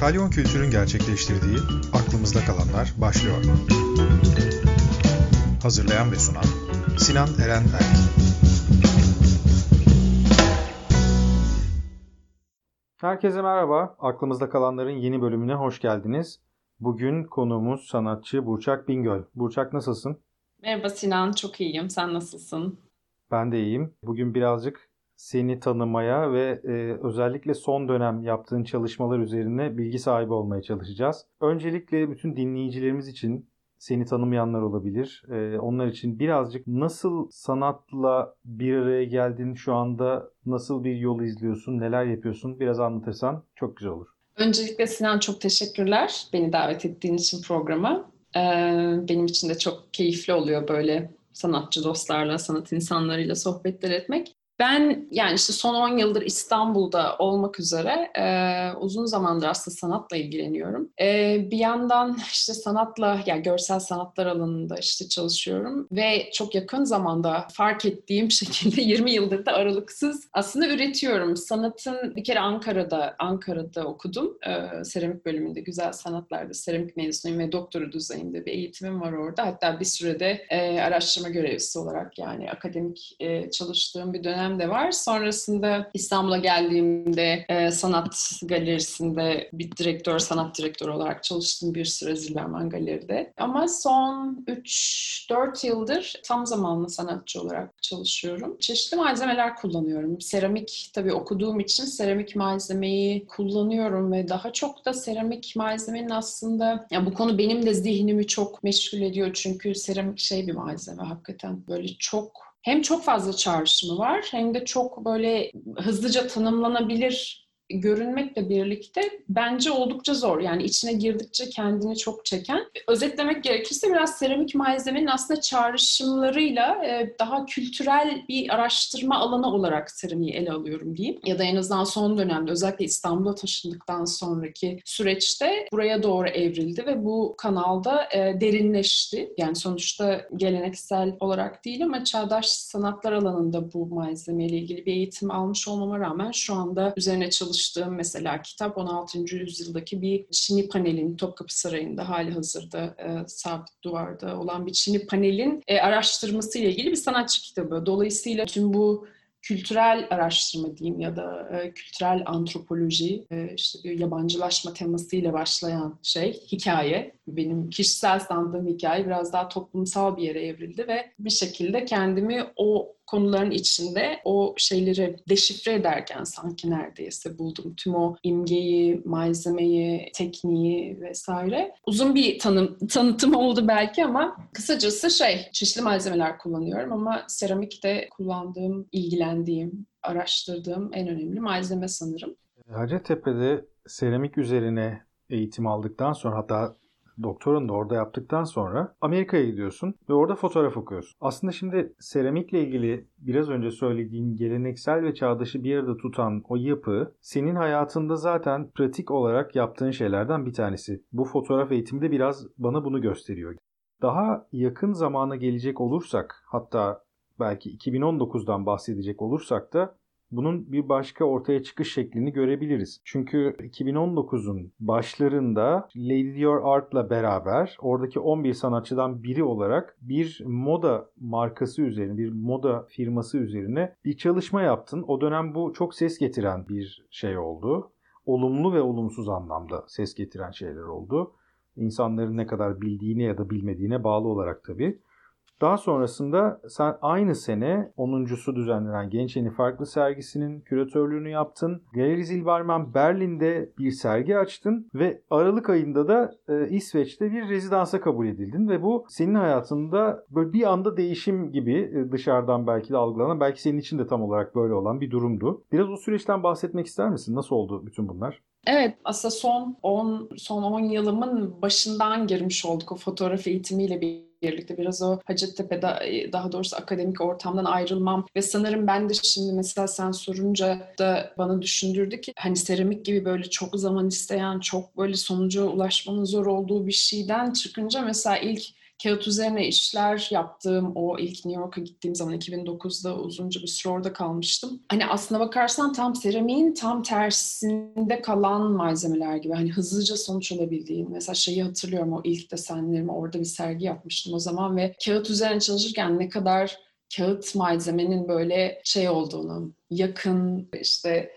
Kalyon Kültür'ün gerçekleştirdiği Aklımızda Kalanlar başlıyor. Hazırlayan ve sunan Sinan Eren Erk. Herkese merhaba. Aklımızda Kalanların yeni bölümüne hoş geldiniz. Bugün konuğumuz sanatçı Burçak Bingöl. Burçak nasılsın? Merhaba Sinan, çok iyiyim. Sen nasılsın? Ben de iyiyim. Bugün birazcık seni tanımaya ve e, özellikle son dönem yaptığın çalışmalar üzerine bilgi sahibi olmaya çalışacağız. Öncelikle bütün dinleyicilerimiz için seni tanımayanlar olabilir. E, onlar için birazcık nasıl sanatla bir araya geldin şu anda, nasıl bir yol izliyorsun, neler yapıyorsun biraz anlatırsan çok güzel olur. Öncelikle Sinan çok teşekkürler beni davet ettiğin için programa. Ee, benim için de çok keyifli oluyor böyle sanatçı dostlarla, sanat insanlarıyla sohbetler etmek. Ben yani işte son 10 yıldır İstanbul'da olmak üzere e, uzun zamandır aslında sanatla ilgileniyorum. E, bir yandan işte sanatla, yani görsel sanatlar alanında işte çalışıyorum ve çok yakın zamanda fark ettiğim şekilde 20 yıldır da aralıksız aslında üretiyorum. Sanatın bir kere Ankara'da Ankara'da okudum. E, seramik bölümünde güzel sanatlarda seramik mezunuyum ve doktora düzeyinde bir eğitimim var orada. Hatta bir sürede e, araştırma görevlisi olarak yani akademik e, çalıştığım bir dönem dönem de var. Sonrasında İstanbul'a geldiğimde e, sanat galerisinde bir direktör, sanat direktörü olarak çalıştım bir süre Zilberman Galeri'de. Ama son 3-4 yıldır tam zamanlı sanatçı olarak çalışıyorum. Çeşitli malzemeler kullanıyorum. Seramik tabii okuduğum için seramik malzemeyi kullanıyorum ve daha çok da seramik malzemenin aslında ya bu konu benim de zihnimi çok meşgul ediyor çünkü seramik şey bir malzeme hakikaten böyle çok hem çok fazla çağrışımı var hem de çok böyle hızlıca tanımlanabilir görünmekle birlikte bence oldukça zor. Yani içine girdikçe kendini çok çeken. Özetlemek gerekirse biraz seramik malzemenin aslında çağrışımlarıyla e, daha kültürel bir araştırma alanı olarak seramiği ele alıyorum diyeyim. Ya da en azından son dönemde özellikle İstanbul'a taşındıktan sonraki süreçte buraya doğru evrildi ve bu kanalda e, derinleşti. Yani sonuçta geleneksel olarak değil ama çağdaş sanatlar alanında bu malzemeyle ilgili bir eğitim almış olmama rağmen şu anda üzerine çalışıyorum çalıştığım mesela kitap 16. yüzyıldaki bir Çin'i panelin Topkapı Sarayı'nda hali hazırda e, sabit duvarda olan bir Çin'i panelin e, araştırması ile ilgili bir sanatçı kitabı. Dolayısıyla tüm bu kültürel araştırma diyeyim ya da e, kültürel antropoloji e, işte yabancılaşma temasıyla başlayan şey hikaye benim kişisel sandığım hikaye biraz daha toplumsal bir yere evrildi ve bir şekilde kendimi o konuların içinde o şeyleri deşifre ederken sanki neredeyse buldum. Tüm o imgeyi, malzemeyi, tekniği vesaire. Uzun bir tanım, tanıtım oldu belki ama kısacası şey, çeşitli malzemeler kullanıyorum ama seramikte kullandığım, ilgilendiğim, araştırdığım en önemli malzeme sanırım. Hacettepe'de seramik üzerine eğitim aldıktan sonra hatta doktorun da orada yaptıktan sonra Amerika'ya gidiyorsun ve orada fotoğraf okuyorsun. Aslında şimdi seramikle ilgili biraz önce söylediğin geleneksel ve çağdaşı bir arada tutan o yapı senin hayatında zaten pratik olarak yaptığın şeylerden bir tanesi. Bu fotoğraf eğitimde biraz bana bunu gösteriyor. Daha yakın zamana gelecek olursak hatta belki 2019'dan bahsedecek olursak da bunun bir başka ortaya çıkış şeklini görebiliriz. Çünkü 2019'un başlarında Lady Dior Art'la beraber oradaki 11 sanatçıdan biri olarak bir moda markası üzerine, bir moda firması üzerine bir çalışma yaptın. O dönem bu çok ses getiren bir şey oldu. Olumlu ve olumsuz anlamda ses getiren şeyler oldu. İnsanların ne kadar bildiğine ya da bilmediğine bağlı olarak tabii. Daha sonrasında sen aynı sene 10.sü düzenlenen Genç Yeni Farklı sergisinin küratörlüğünü yaptın. Galeri Zilberman Berlin'de bir sergi açtın ve Aralık ayında da e, İsveç'te bir rezidansa kabul edildin ve bu senin hayatında böyle bir anda değişim gibi e, dışarıdan belki de algılanan belki senin için de tam olarak böyle olan bir durumdu. Biraz o süreçten bahsetmek ister misin? Nasıl oldu bütün bunlar? Evet, aslında son 10 son 10 yılımın başından girmiş olduk o fotoğraf eğitimiyle birlikte biraz o Hacettepe'de e, daha doğrusu akademik ortamdan ayrılmam ve sanırım ben de şimdi mesela sen sorunca da bana düşündürdü ki hani seramik gibi böyle çok zaman isteyen çok böyle sonuca ulaşmanın zor olduğu bir şeyden çıkınca mesela ilk kağıt üzerine işler yaptığım o ilk New York'a gittiğim zaman 2009'da uzunca bir süre orada kalmıştım. Hani aslına bakarsan tam seramiğin tam tersinde kalan malzemeler gibi. Hani hızlıca sonuç alabildiğin. Mesela şeyi hatırlıyorum o ilk desenlerimi orada bir sergi yapmıştım o zaman ve kağıt üzerine çalışırken ne kadar kağıt malzemenin böyle şey olduğunu, yakın işte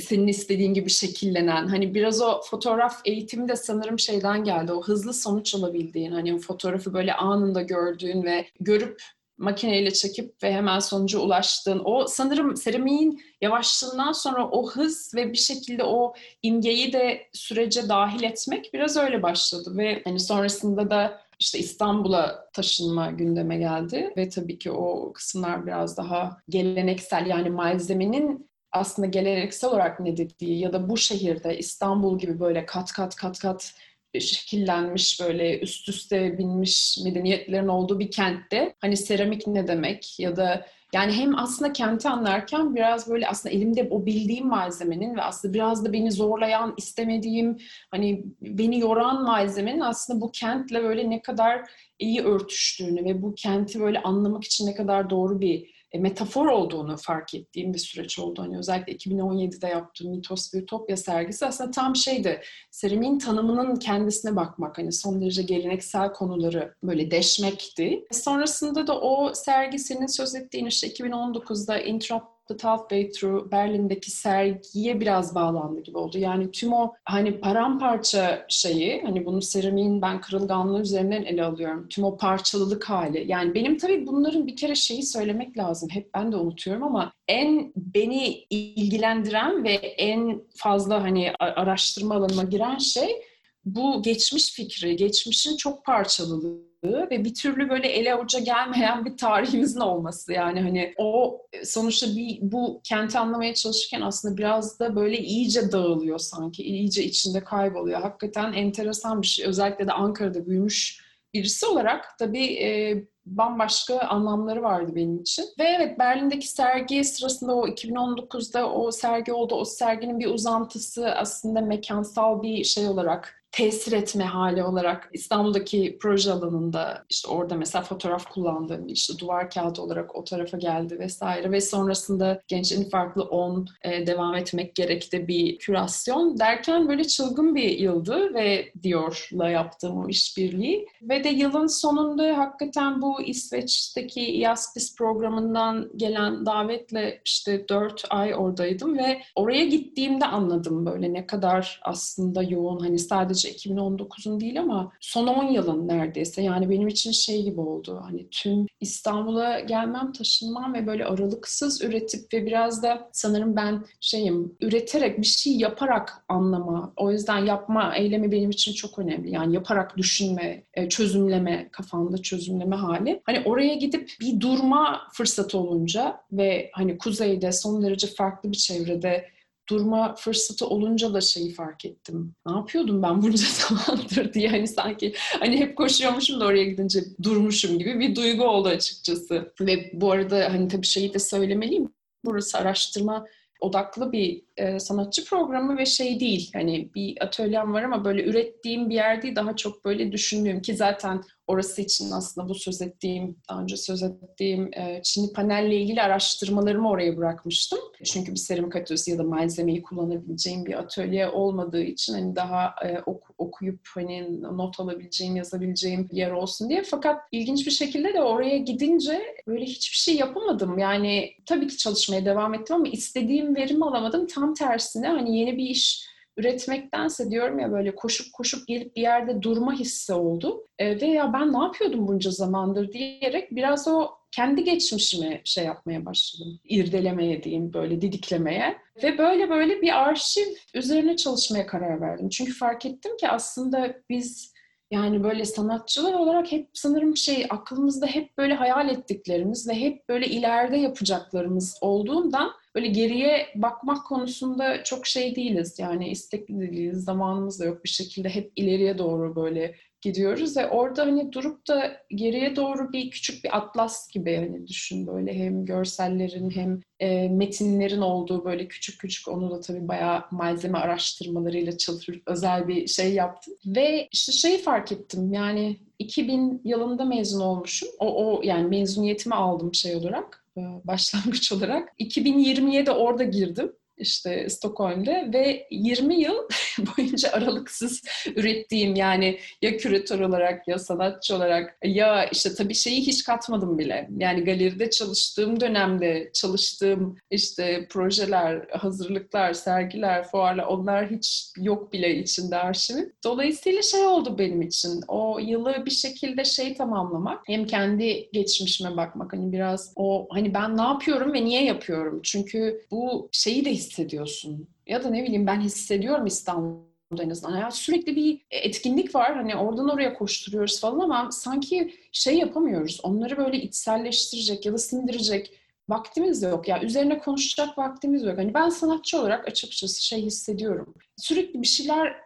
senin istediğin gibi şekillenen hani biraz o fotoğraf eğitimi de sanırım şeyden geldi o hızlı sonuç alabildiğin hani fotoğrafı böyle anında gördüğün ve görüp makineyle çekip ve hemen sonuca ulaştığın o sanırım seramiğin yavaşlığından sonra o hız ve bir şekilde o imgeyi de sürece dahil etmek biraz öyle başladı ve hani sonrasında da işte İstanbul'a taşınma gündeme geldi ve tabii ki o kısımlar biraz daha geleneksel yani malzemenin aslında geleneksel olarak ne dediği ya da bu şehirde İstanbul gibi böyle kat kat kat kat şekillenmiş böyle üst üste binmiş medeniyetlerin olduğu bir kentte hani seramik ne demek ya da yani hem aslında kenti anlarken biraz böyle aslında elimde o bildiğim malzemenin ve aslında biraz da beni zorlayan, istemediğim, hani beni yoran malzemenin aslında bu kentle böyle ne kadar iyi örtüştüğünü ve bu kenti böyle anlamak için ne kadar doğru bir metafor olduğunu fark ettiğim bir süreç oldu. Hani özellikle 2017'de yaptığım Mitos ve Ütopya sergisi aslında tam şeydi. Seramiğin tanımının kendisine bakmak. Hani son derece geleneksel konuları böyle deşmekti. Sonrasında da o sergisinin söz ettiğin işte 2019'da Interrupt The Halfway Through Berlin'deki sergiye biraz bağlandı gibi oldu. Yani tüm o hani paramparça şeyi, hani bunu seramiğin ben kırılganlığı üzerinden ele alıyorum. Tüm o parçalılık hali. Yani benim tabii bunların bir kere şeyi söylemek lazım. Hep ben de unutuyorum ama en beni ilgilendiren ve en fazla hani araştırma alanıma giren şey bu geçmiş fikri, geçmişin çok parçalılığı ve bir türlü böyle ele avuca gelmeyen bir tarihimizin olması yani hani o sonuçta bir bu kenti anlamaya çalışırken aslında biraz da böyle iyice dağılıyor sanki iyice içinde kayboluyor hakikaten enteresan bir şey özellikle de Ankara'da büyümüş birisi olarak tabii e, bambaşka anlamları vardı benim için. Ve evet Berlin'deki sergi sırasında o 2019'da o sergi oldu. O serginin bir uzantısı aslında mekansal bir şey olarak tesir etme hali olarak İstanbul'daki proje alanında işte orada mesela fotoğraf kullandığım işte duvar kağıdı olarak o tarafa geldi vesaire ve sonrasında Gençlerin Farklı 10 e, devam etmek gerekti bir kürasyon derken böyle çılgın bir yıldı ve Dior'la yaptığım o işbirliği ve de yılın sonunda hakikaten bu İsveç'teki IASPIS programından gelen davetle işte 4 ay oradaydım ve oraya gittiğimde anladım böyle ne kadar aslında yoğun hani sadece sadece 2019'un değil ama son 10 yılın neredeyse. Yani benim için şey gibi oldu. Hani tüm İstanbul'a gelmem, taşınmam ve böyle aralıksız üretip ve biraz da sanırım ben şeyim üreterek bir şey yaparak anlama. O yüzden yapma eylemi benim için çok önemli. Yani yaparak düşünme, e, çözümleme, kafanda çözümleme hali. Hani oraya gidip bir durma fırsatı olunca ve hani kuzeyde son derece farklı bir çevrede durma fırsatı olunca da şeyi fark ettim. Ne yapıyordum ben bunca zamandır diye hani sanki hani hep koşuyormuşum da oraya gidince durmuşum gibi bir duygu oldu açıkçası. Ve bu arada hani tabii şeyi de söylemeliyim. Burası araştırma odaklı bir e, sanatçı programı ve şey değil. Hani bir atölyem var ama böyle ürettiğim bir yer değil. Daha çok böyle düşündüğüm ki zaten orası için aslında bu söz ettiğim, daha önce söz ettiğim e, Çinli panelle ilgili araştırmalarımı oraya bırakmıştım. Çünkü bir seramik atölyesi ya da malzemeyi kullanabileceğim bir atölye olmadığı için hani daha e, ok, okuyup hani not alabileceğim, yazabileceğim bir yer olsun diye. Fakat ilginç bir şekilde de oraya gidince böyle hiçbir şey yapamadım. Yani tabii ki çalışmaya devam ettim ama istediğim verimi alamadım. Tam tersine hani yeni bir iş üretmektense diyorum ya böyle koşup koşup gelip bir yerde durma hissi oldu. E, ve ya ben ne yapıyordum bunca zamandır diyerek biraz o kendi geçmişimi şey yapmaya başladım. İrdelemeye diyeyim böyle didiklemeye. Ve böyle böyle bir arşiv üzerine çalışmaya karar verdim. Çünkü fark ettim ki aslında biz yani böyle sanatçılar olarak hep sanırım şey aklımızda hep böyle hayal ettiklerimiz ve hep böyle ileride yapacaklarımız olduğundan böyle geriye bakmak konusunda çok şey değiliz. Yani istekli değiliz, zamanımız da yok bir şekilde hep ileriye doğru böyle gidiyoruz ve orada hani durup da geriye doğru bir küçük bir atlas gibi hani düşün böyle hem görsellerin hem e, metinlerin olduğu böyle küçük küçük onu da tabii bayağı malzeme araştırmalarıyla çalışıp özel bir şey yaptım. Ve işte şeyi fark ettim yani 2000 yılında mezun olmuşum. O, o yani mezuniyetimi aldım şey olarak başlangıç olarak. 2020'ye de orada girdim işte Stockholm'de ve 20 yıl boyunca aralıksız ürettiğim yani ya küratör olarak ya sanatçı olarak ya işte tabii şeyi hiç katmadım bile. Yani galeride çalıştığım dönemde çalıştığım işte projeler, hazırlıklar, sergiler, fuarlar onlar hiç yok bile içinde arşivim. Dolayısıyla şey oldu benim için. O yılı bir şekilde şey tamamlamak. Hem kendi geçmişime bakmak hani biraz o hani ben ne yapıyorum ve niye yapıyorum? Çünkü bu şeyi de hissediyorsun. Ya da ne bileyim ben hissediyorum İstanbul'da en azından. Ya sürekli bir etkinlik var. Hani oradan oraya koşturuyoruz falan ama sanki şey yapamıyoruz. Onları böyle içselleştirecek ya da sindirecek vaktimiz yok. Ya yani üzerine konuşacak vaktimiz yok. Hani ben sanatçı olarak açıkçası şey hissediyorum. Sürekli bir şeyler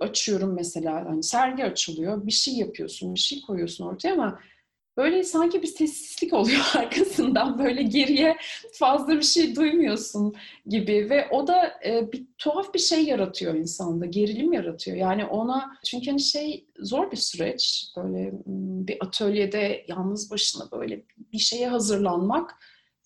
açıyorum mesela. Hani sergi açılıyor. Bir şey yapıyorsun, bir şey koyuyorsun ortaya ama böyle sanki bir sessizlik oluyor arkasından. Böyle geriye fazla bir şey duymuyorsun gibi. Ve o da e, bir tuhaf bir şey yaratıyor insanda gerilim yaratıyor. Yani ona çünkü hani şey zor bir süreç. Böyle bir atölyede yalnız başına böyle bir şeye hazırlanmak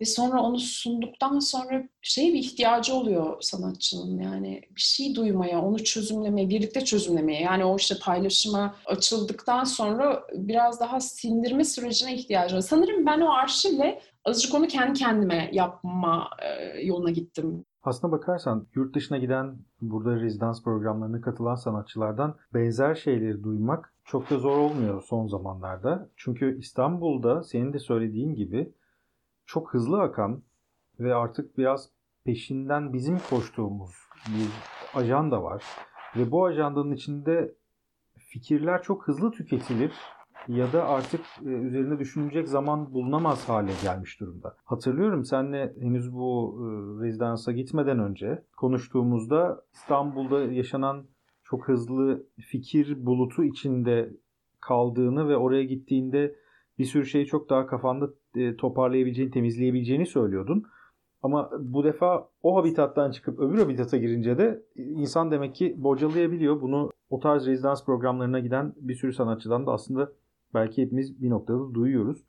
ve sonra onu sunduktan sonra şey bir ihtiyacı oluyor sanatçının yani bir şey duymaya, onu çözümlemeye, birlikte çözümlemeye. Yani o işte paylaşıma açıldıktan sonra biraz daha sindirme sürecine ihtiyacı var. Sanırım ben o arşivle azıcık onu kendi kendime yapma e, yoluna gittim. Aslına bakarsan yurt dışına giden burada rezidans programlarına katılan sanatçılardan benzer şeyleri duymak çok da zor olmuyor son zamanlarda. Çünkü İstanbul'da senin de söylediğin gibi çok hızlı akan ve artık biraz peşinden bizim koştuğumuz bir ajanda var. Ve bu ajandanın içinde fikirler çok hızlı tüketilir ya da artık e, üzerinde düşünecek zaman bulunamaz hale gelmiş durumda. Hatırlıyorum senle henüz bu e, rezidansa gitmeden önce konuştuğumuzda İstanbul'da yaşanan çok hızlı fikir bulutu içinde kaldığını ve oraya gittiğinde bir sürü şeyi çok daha kafanda e, toparlayabileceğini, temizleyebileceğini söylüyordun. Ama bu defa o habitattan çıkıp öbür habitata girince de insan demek ki bocalayabiliyor. Bunu o tarz rezidans programlarına giden bir sürü sanatçıdan da aslında belki hepimiz bir noktada duyuyoruz.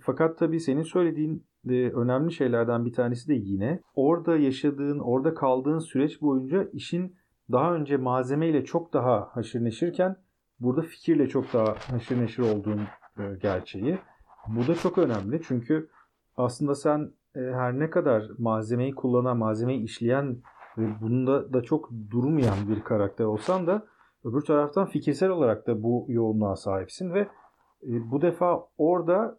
Fakat tabii senin söylediğin de önemli şeylerden bir tanesi de yine orada yaşadığın, orada kaldığın süreç boyunca işin daha önce malzemeyle çok daha haşır neşirken burada fikirle çok daha haşır neşir olduğun e, gerçeği. Bu da çok önemli çünkü aslında sen e, her ne kadar malzemeyi kullanan, malzemeyi işleyen ve bunda da çok durmayan bir karakter olsan da öbür taraftan fikirsel olarak da bu yoğunluğa sahipsin ve e, bu defa orada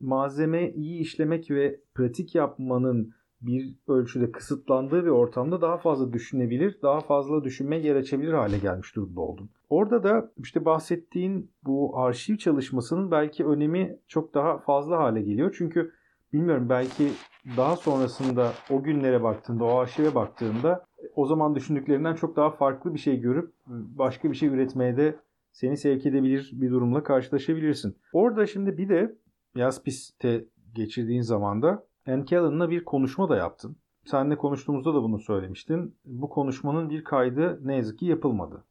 malzeme iyi işlemek ve pratik yapmanın bir ölçüde kısıtlandığı bir ortamda daha fazla düşünebilir, daha fazla düşünme yer açabilir hale gelmiş durumda oldun. Orada da işte bahsettiğin bu arşiv çalışmasının belki önemi çok daha fazla hale geliyor. Çünkü bilmiyorum belki daha sonrasında o günlere baktığında, o arşive baktığında o zaman düşündüklerinden çok daha farklı bir şey görüp başka bir şey üretmeye de seni sevk edebilir bir durumla karşılaşabilirsin. Orada şimdi bir de Yaspist'te geçirdiğin zamanda Ann Callan'la bir konuşma da yaptın. Seninle konuştuğumuzda da bunu söylemiştin. Bu konuşmanın bir kaydı ne yazık ki yapılmadı.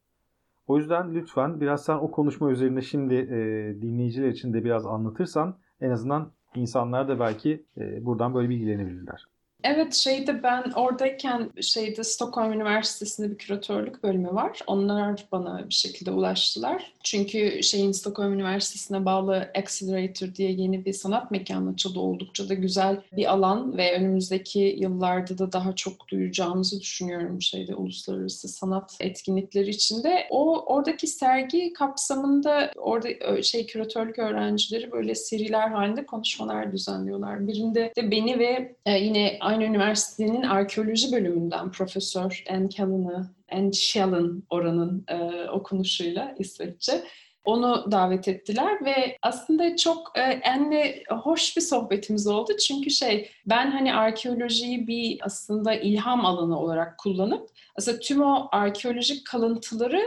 O yüzden lütfen biraz sen o konuşma üzerine şimdi e, dinleyiciler için de biraz anlatırsan en azından insanlar da belki e, buradan böyle bilgilenebilirler. Evet şeyde ben oradayken şeyde Stockholm Üniversitesi'nde bir küratörlük bölümü var. Onlar bana bir şekilde ulaştılar. Çünkü şeyin Stockholm Üniversitesi'ne bağlı Accelerator diye yeni bir sanat mekanı açıldı. Oldukça da güzel bir alan ve önümüzdeki yıllarda da daha çok duyacağımızı düşünüyorum şeyde uluslararası sanat etkinlikleri içinde. O oradaki sergi kapsamında orada şey küratörlük öğrencileri böyle seriler halinde konuşmalar düzenliyorlar. Birinde de beni ve e, yine aynı üniversitenin arkeoloji bölümünden Profesör Anne Callan'ı, Anne Shellen oranın e, okunuşuyla İsveççe Onu davet ettiler ve aslında çok e, enli hoş bir sohbetimiz oldu. Çünkü şey ben hani arkeolojiyi bir aslında ilham alanı olarak kullanıp aslında tüm o arkeolojik kalıntıları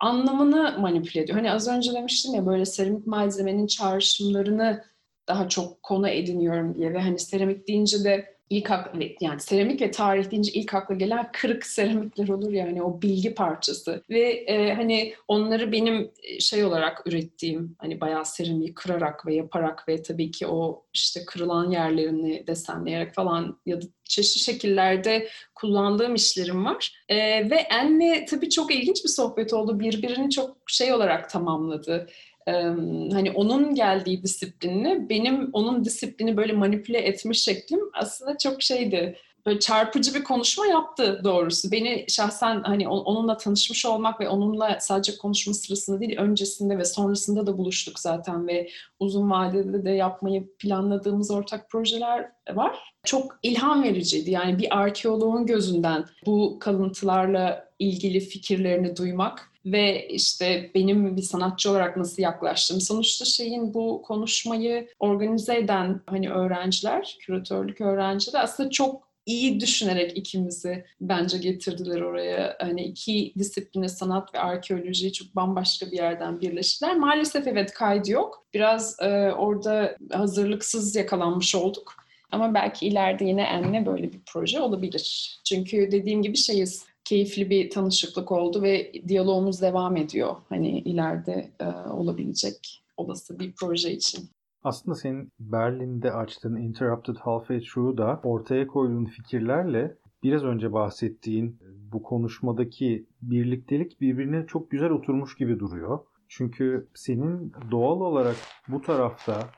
anlamını manipüle ediyor. Hani az önce demiştim ya böyle seramik malzemenin çağrışımlarını daha çok konu ediniyorum diye ve hani seramik deyince de ilk akla, yani seramik ve tarih deyince ilk akla gelen kırık seramikler olur yani o bilgi parçası ve e, hani onları benim e, şey olarak ürettiğim hani bayağı seramiği kırarak ve yaparak ve tabii ki o işte kırılan yerlerini desenleyerek falan ya da çeşitli şekillerde kullandığım işlerim var. E, ve En'le tabii çok ilginç bir sohbet oldu. Birbirini çok şey olarak tamamladı hani onun geldiği disiplinle benim onun disiplini böyle manipüle etme şeklim aslında çok şeydi. Böyle çarpıcı bir konuşma yaptı doğrusu. Beni şahsen hani onunla tanışmış olmak ve onunla sadece konuşma sırasında değil öncesinde ve sonrasında da buluştuk zaten ve uzun vadede de yapmayı planladığımız ortak projeler var. Çok ilham vericiydi. Yani bir arkeoloğun gözünden bu kalıntılarla ilgili fikirlerini duymak ve işte benim bir sanatçı olarak nasıl yaklaştım. Sonuçta şeyin bu konuşmayı organize eden hani öğrenciler, küratörlük öğrencileri aslında çok iyi düşünerek ikimizi bence getirdiler oraya. Hani iki disipline sanat ve arkeolojiyi çok bambaşka bir yerden birleştiler. Maalesef evet kaydı yok. Biraz e, orada hazırlıksız yakalanmış olduk. Ama belki ileride yine enle böyle bir proje olabilir. Çünkü dediğim gibi şeyiz keyifli bir tanışıklık oldu ve diyalogumuz devam ediyor. Hani ileride e, olabilecek olası bir proje için. Aslında senin Berlin'de açtığın Interrupted Halfway Through'da ortaya koyduğun fikirlerle biraz önce bahsettiğin bu konuşmadaki birliktelik birbirine çok güzel oturmuş gibi duruyor. Çünkü senin doğal olarak bu tarafta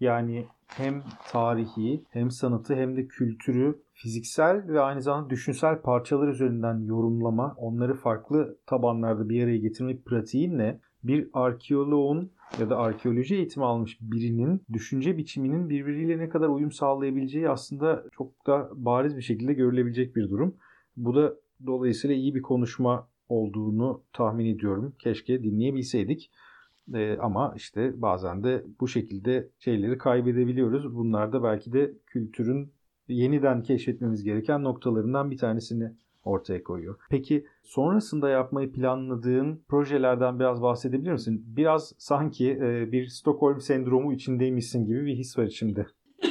yani hem tarihi hem sanatı hem de kültürü fiziksel ve aynı zamanda düşünsel parçalar üzerinden yorumlama, onları farklı tabanlarda bir araya getirmek pratiğinle bir arkeoloğun ya da arkeoloji eğitimi almış birinin düşünce biçiminin birbiriyle ne kadar uyum sağlayabileceği aslında çok da bariz bir şekilde görülebilecek bir durum. Bu da dolayısıyla iyi bir konuşma olduğunu tahmin ediyorum. Keşke dinleyebilseydik. E, ama işte bazen de bu şekilde şeyleri kaybedebiliyoruz. Bunlar da belki de kültürün yeniden keşfetmemiz gereken noktalarından bir tanesini ortaya koyuyor. Peki sonrasında yapmayı planladığın projelerden biraz bahsedebilir misin? Biraz sanki e, bir Stockholm sendromu içindeymişsin gibi bir his var içimde.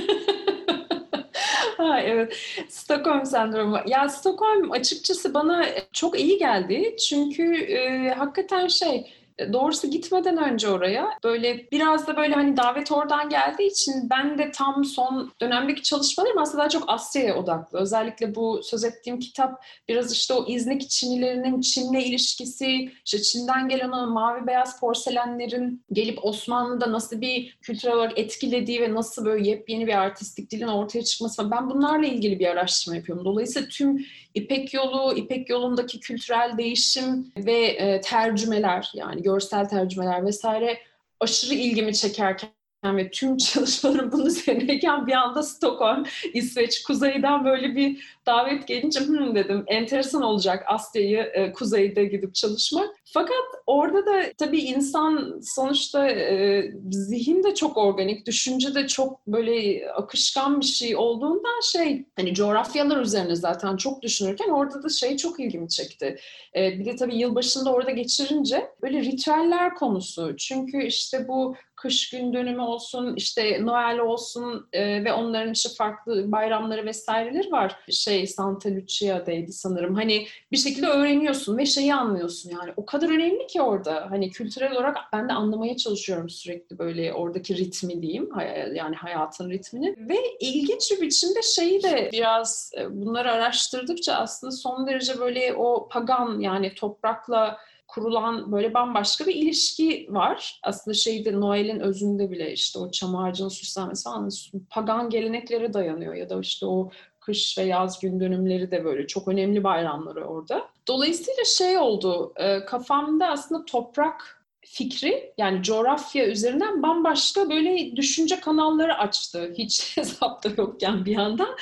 ha, evet. Stockholm sendromu. Ya Stockholm açıkçası bana çok iyi geldi. Çünkü e, hakikaten şey doğrusu gitmeden önce oraya böyle biraz da böyle hani davet oradan geldiği için ben de tam son dönemdeki çalışmalarım aslında daha çok Asya'ya odaklı. Özellikle bu söz ettiğim kitap biraz işte o İznik Çinilerinin Çin'le ilişkisi, işte Çin'den gelen o mavi beyaz porselenlerin gelip Osmanlı'da nasıl bir kültürel olarak etkilediği ve nasıl böyle yepyeni bir artistik dilin ortaya çıkması. Ben bunlarla ilgili bir araştırma yapıyorum. Dolayısıyla tüm İpek Yolu, İpek Yolu'ndaki kültürel değişim ve e, tercümeler yani görsel tercümeler vesaire aşırı ilgimi çekerken ve tüm çalışmalarım bunun üzerineyken bir anda Stockholm, İsveç, kuzeyden böyle bir davet gelince hmm dedim enteresan olacak Asya'yı e, kuzeyde gidip çalışmak. Fakat orada da tabii insan sonuçta e, zihin de çok organik, düşünce de çok böyle akışkan bir şey olduğundan şey hani coğrafyalar üzerine zaten çok düşünürken orada da şey çok ilgimi çekti. E, bir de tabii yılbaşında orada geçirince böyle ritüeller konusu. Çünkü işte bu kış gün dönümü olsun, işte Noel olsun e, ve onların işte farklı bayramları vesaireleri var. Şey Santa Lucia'daydı sanırım. Hani bir şekilde öğreniyorsun ve şeyi anlıyorsun yani. O kadar önemli ki orada. Hani kültürel olarak ben de anlamaya çalışıyorum sürekli böyle oradaki ritmi diyeyim. Yani hayatın ritmini. Ve ilginç bir biçimde şeyi de biraz e, bunları araştırdıkça aslında son derece böyle o pagan yani toprakla kurulan böyle bambaşka bir ilişki var. Aslında şeyde Noel'in özünde bile işte o çam ağacının süslenmesi falan pagan geleneklere dayanıyor ya da işte o kış ve yaz gün dönümleri de böyle çok önemli bayramları orada. Dolayısıyla şey oldu, e, kafamda aslında toprak fikri yani coğrafya üzerinden bambaşka böyle düşünce kanalları açtı. Hiç hesapta yokken bir yandan.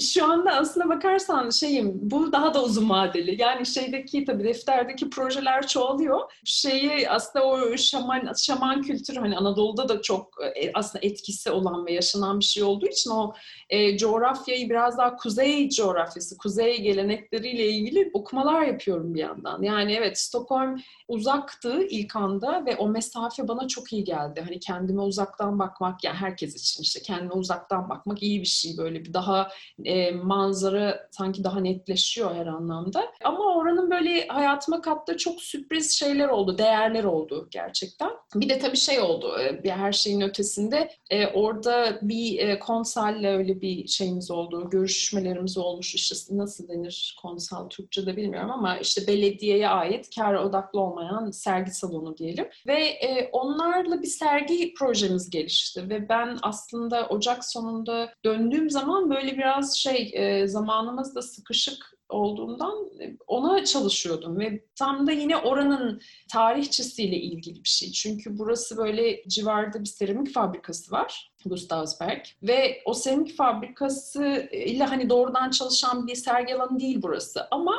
Şu anda aslına bakarsan şeyim bu daha da uzun vadeli. Yani şeydeki tabii defterdeki projeler çoğalıyor. Şeyi aslında o şaman, şaman kültürü hani Anadolu'da da çok e, aslında etkisi olan ve yaşanan bir şey olduğu için o e, coğrafyayı biraz daha kuzey coğrafyası, kuzey gelenekleriyle ilgili okumalar yapıyorum bir yandan. Yani evet Stockholm uzaktı ilk anda ve o mesafe bana çok iyi geldi. Hani kendime uzaktan bakmak yani herkes için işte kendime uzaktan bakmak iyi bir şey böyle bir daha e, manzara sanki daha netleşiyor her anlamda. Ama oranın böyle hayatıma kattığı çok sürpriz şeyler oldu, değerler oldu gerçekten. Bir de tabii şey oldu e, her şeyin ötesinde e, orada bir e, konsalle öyle bir şeyimiz oldu, görüşmelerimiz olmuş işte nasıl denir konsal Türkçe'de bilmiyorum ama işte belediyeye ait kar odaklı olmayan sergi salonu diyelim. Ve e, onlarla bir sergi projemiz gelişti ve ben aslında Ocak sonunda döndüğüm zaman böyle biraz şey e, zamanımız da sıkışık olduğundan e, ona çalışıyordum ve tam da yine oranın tarihçesiyle ilgili bir şey. Çünkü burası böyle civarda bir seramik fabrikası var. Gustavsberg ve o seramik fabrikası ile hani doğrudan çalışan bir sergi alanı değil burası ama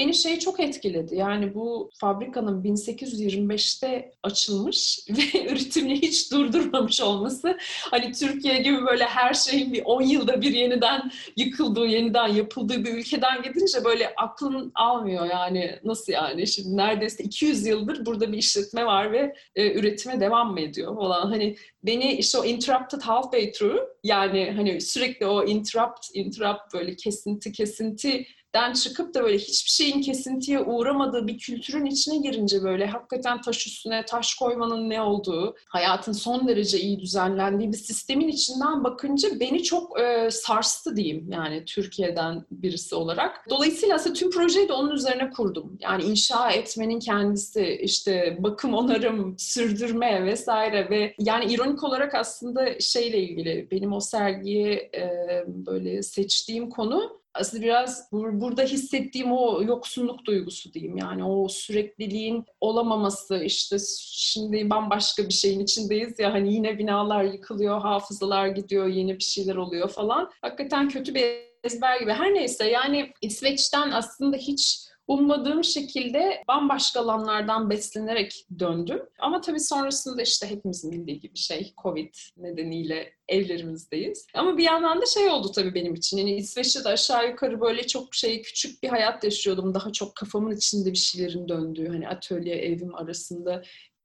Beni şey çok etkiledi. Yani bu fabrikanın 1825'te açılmış ve üretimini hiç durdurmamış olması. Hani Türkiye gibi böyle her şeyin bir 10 yılda bir yeniden yıkıldığı, yeniden yapıldığı bir ülkeden gidince böyle aklın almıyor yani. Nasıl yani? Şimdi neredeyse 200 yıldır burada bir işletme var ve e, üretime devam mı ediyor falan. Hani beni işte o interrupted halfway through yani hani sürekli o interrupt, interrupt böyle kesinti kesinti den çıkıp da böyle hiçbir şeyin kesintiye uğramadığı bir kültürün içine girince böyle hakikaten taş üstüne taş koymanın ne olduğu, hayatın son derece iyi düzenlendiği bir sistemin içinden bakınca beni çok e, sarstı diyeyim yani Türkiye'den birisi olarak. Dolayısıyla aslında tüm projeyi de onun üzerine kurdum. Yani inşa etmenin kendisi, işte bakım onarım, sürdürme vesaire ve yani ironik olarak aslında şeyle ilgili benim o sergiye e, böyle seçtiğim konu aslında biraz burada hissettiğim o yoksunluk duygusu diyeyim. Yani o sürekliliğin olamaması işte şimdi bambaşka bir şeyin içindeyiz ya hani yine binalar yıkılıyor, hafızalar gidiyor, yeni bir şeyler oluyor falan. Hakikaten kötü bir ezber gibi. Her neyse yani İsveç'ten aslında hiç ummadığım şekilde bambaşka alanlardan beslenerek döndüm. Ama tabii sonrasında işte hepimizin bildiği gibi şey Covid nedeniyle evlerimizdeyiz. Ama bir yandan da şey oldu tabii benim için. Yani İsveç'te de aşağı yukarı böyle çok şey küçük bir hayat yaşıyordum. Daha çok kafamın içinde bir şeylerin döndüğü hani atölye evim arasında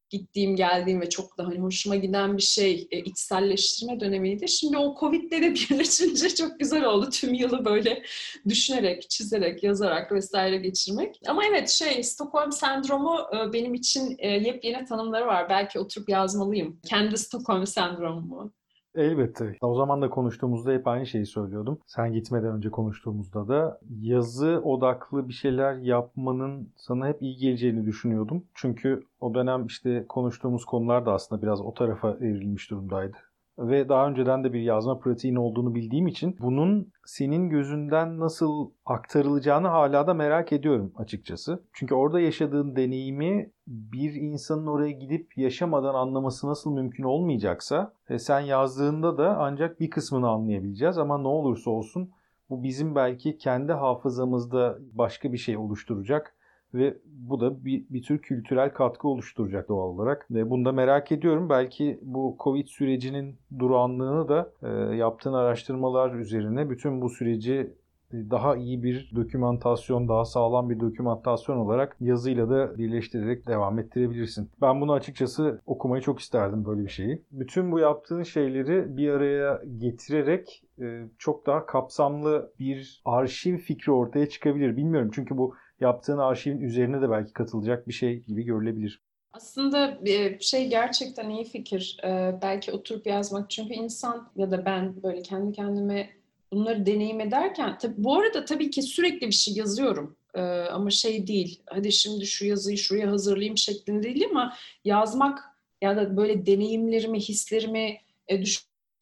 gittiğim, geldiğim ve çok da hani hoşuma giden bir şey e, içselleştirme dönemiydi. Şimdi o Covid'le de birleşince çok güzel oldu. Tüm yılı böyle düşünerek, çizerek, yazarak vesaire geçirmek. Ama evet şey Stockholm sendromu e, benim için e, yepyeni tanımları var. Belki oturup yazmalıyım. Kendi Stockholm sendromumu. Elbette. O zaman da konuştuğumuzda hep aynı şeyi söylüyordum. Sen gitmeden önce konuştuğumuzda da yazı odaklı bir şeyler yapmanın sana hep iyi geleceğini düşünüyordum. Çünkü o dönem işte konuştuğumuz konular da aslında biraz o tarafa evrilmiş durumdaydı ve daha önceden de bir yazma pratiğin olduğunu bildiğim için bunun senin gözünden nasıl aktarılacağını hala da merak ediyorum açıkçası. Çünkü orada yaşadığın deneyimi bir insanın oraya gidip yaşamadan anlaması nasıl mümkün olmayacaksa sen yazdığında da ancak bir kısmını anlayabileceğiz ama ne olursa olsun bu bizim belki kendi hafızamızda başka bir şey oluşturacak ve bu da bir, bir tür kültürel katkı oluşturacak doğal olarak. Ve bunu da merak ediyorum. Belki bu Covid sürecinin durağanlığını da e, yaptığın araştırmalar üzerine bütün bu süreci daha iyi bir dokümantasyon, daha sağlam bir dokümantasyon olarak yazıyla da birleştirerek devam ettirebilirsin. Ben bunu açıkçası okumayı çok isterdim böyle bir şeyi. Bütün bu yaptığın şeyleri bir araya getirerek e, çok daha kapsamlı bir arşiv fikri ortaya çıkabilir. Bilmiyorum çünkü bu yaptığın arşivin üzerine de belki katılacak bir şey gibi görülebilir. Aslında şey gerçekten iyi fikir. Belki oturup yazmak. Çünkü insan ya da ben böyle kendi kendime bunları deneyim ederken tabii bu arada tabii ki sürekli bir şey yazıyorum. Ama şey değil. Hadi şimdi şu yazıyı şuraya hazırlayayım şeklinde değil ama yazmak ya da böyle deneyimlerimi, hislerimi, e,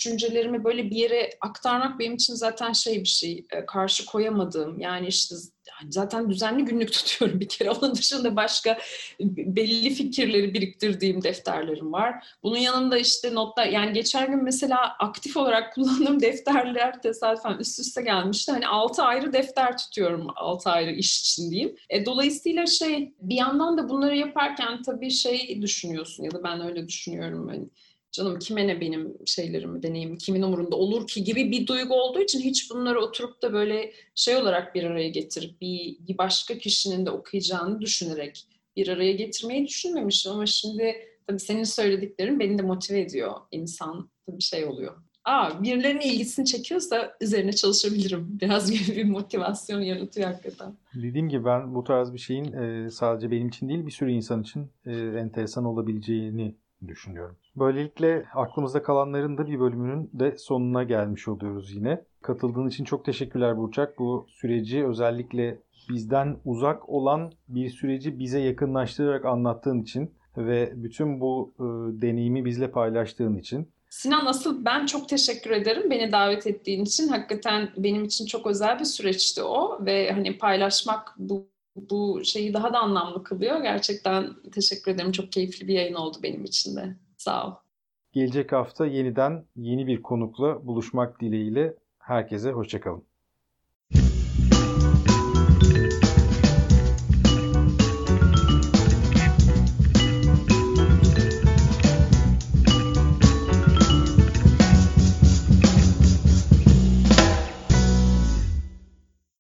düşüncelerimi böyle bir yere aktarmak benim için zaten şey bir şey e, karşı koyamadığım yani işte zaten düzenli günlük tutuyorum bir kere onun dışında başka belli fikirleri biriktirdiğim defterlerim var. Bunun yanında işte notlar yani geçen gün mesela aktif olarak kullandığım defterler tesadüfen üst üste gelmişti. Hani altı ayrı defter tutuyorum altı ayrı iş için diyeyim. E, dolayısıyla şey bir yandan da bunları yaparken tabii şey düşünüyorsun ya da ben öyle düşünüyorum. Hani canım kime ne benim şeylerimi deneyim, kimin umurunda olur ki gibi bir duygu olduğu için hiç bunları oturup da böyle şey olarak bir araya getirip bir, bir başka kişinin de okuyacağını düşünerek bir araya getirmeyi düşünmemiştim ama şimdi tabii senin söylediklerin beni de motive ediyor. İnsan tabii şey oluyor. Aa birilerinin ilgisini çekiyorsa üzerine çalışabilirim. Biraz gibi bir motivasyon yaratıyor hakikaten. Dediğim gibi ben bu tarz bir şeyin sadece benim için değil bir sürü insan için enteresan olabileceğini düşünüyorum. Böylelikle aklımızda kalanların da bir bölümünün de sonuna gelmiş oluyoruz yine. Katıldığın için çok teşekkürler Burçak. Bu süreci özellikle bizden uzak olan bir süreci bize yakınlaştırarak anlattığın için ve bütün bu e, deneyimi bizle paylaştığın için. Sinan asıl ben çok teşekkür ederim beni davet ettiğin için. Hakikaten benim için çok özel bir süreçti o ve hani paylaşmak bu bu şeyi daha da anlamlı kılıyor. Gerçekten teşekkür ederim. Çok keyifli bir yayın oldu benim için de. Sağ ol. Gelecek hafta yeniden yeni bir konukla buluşmak dileğiyle herkese hoşçakalın.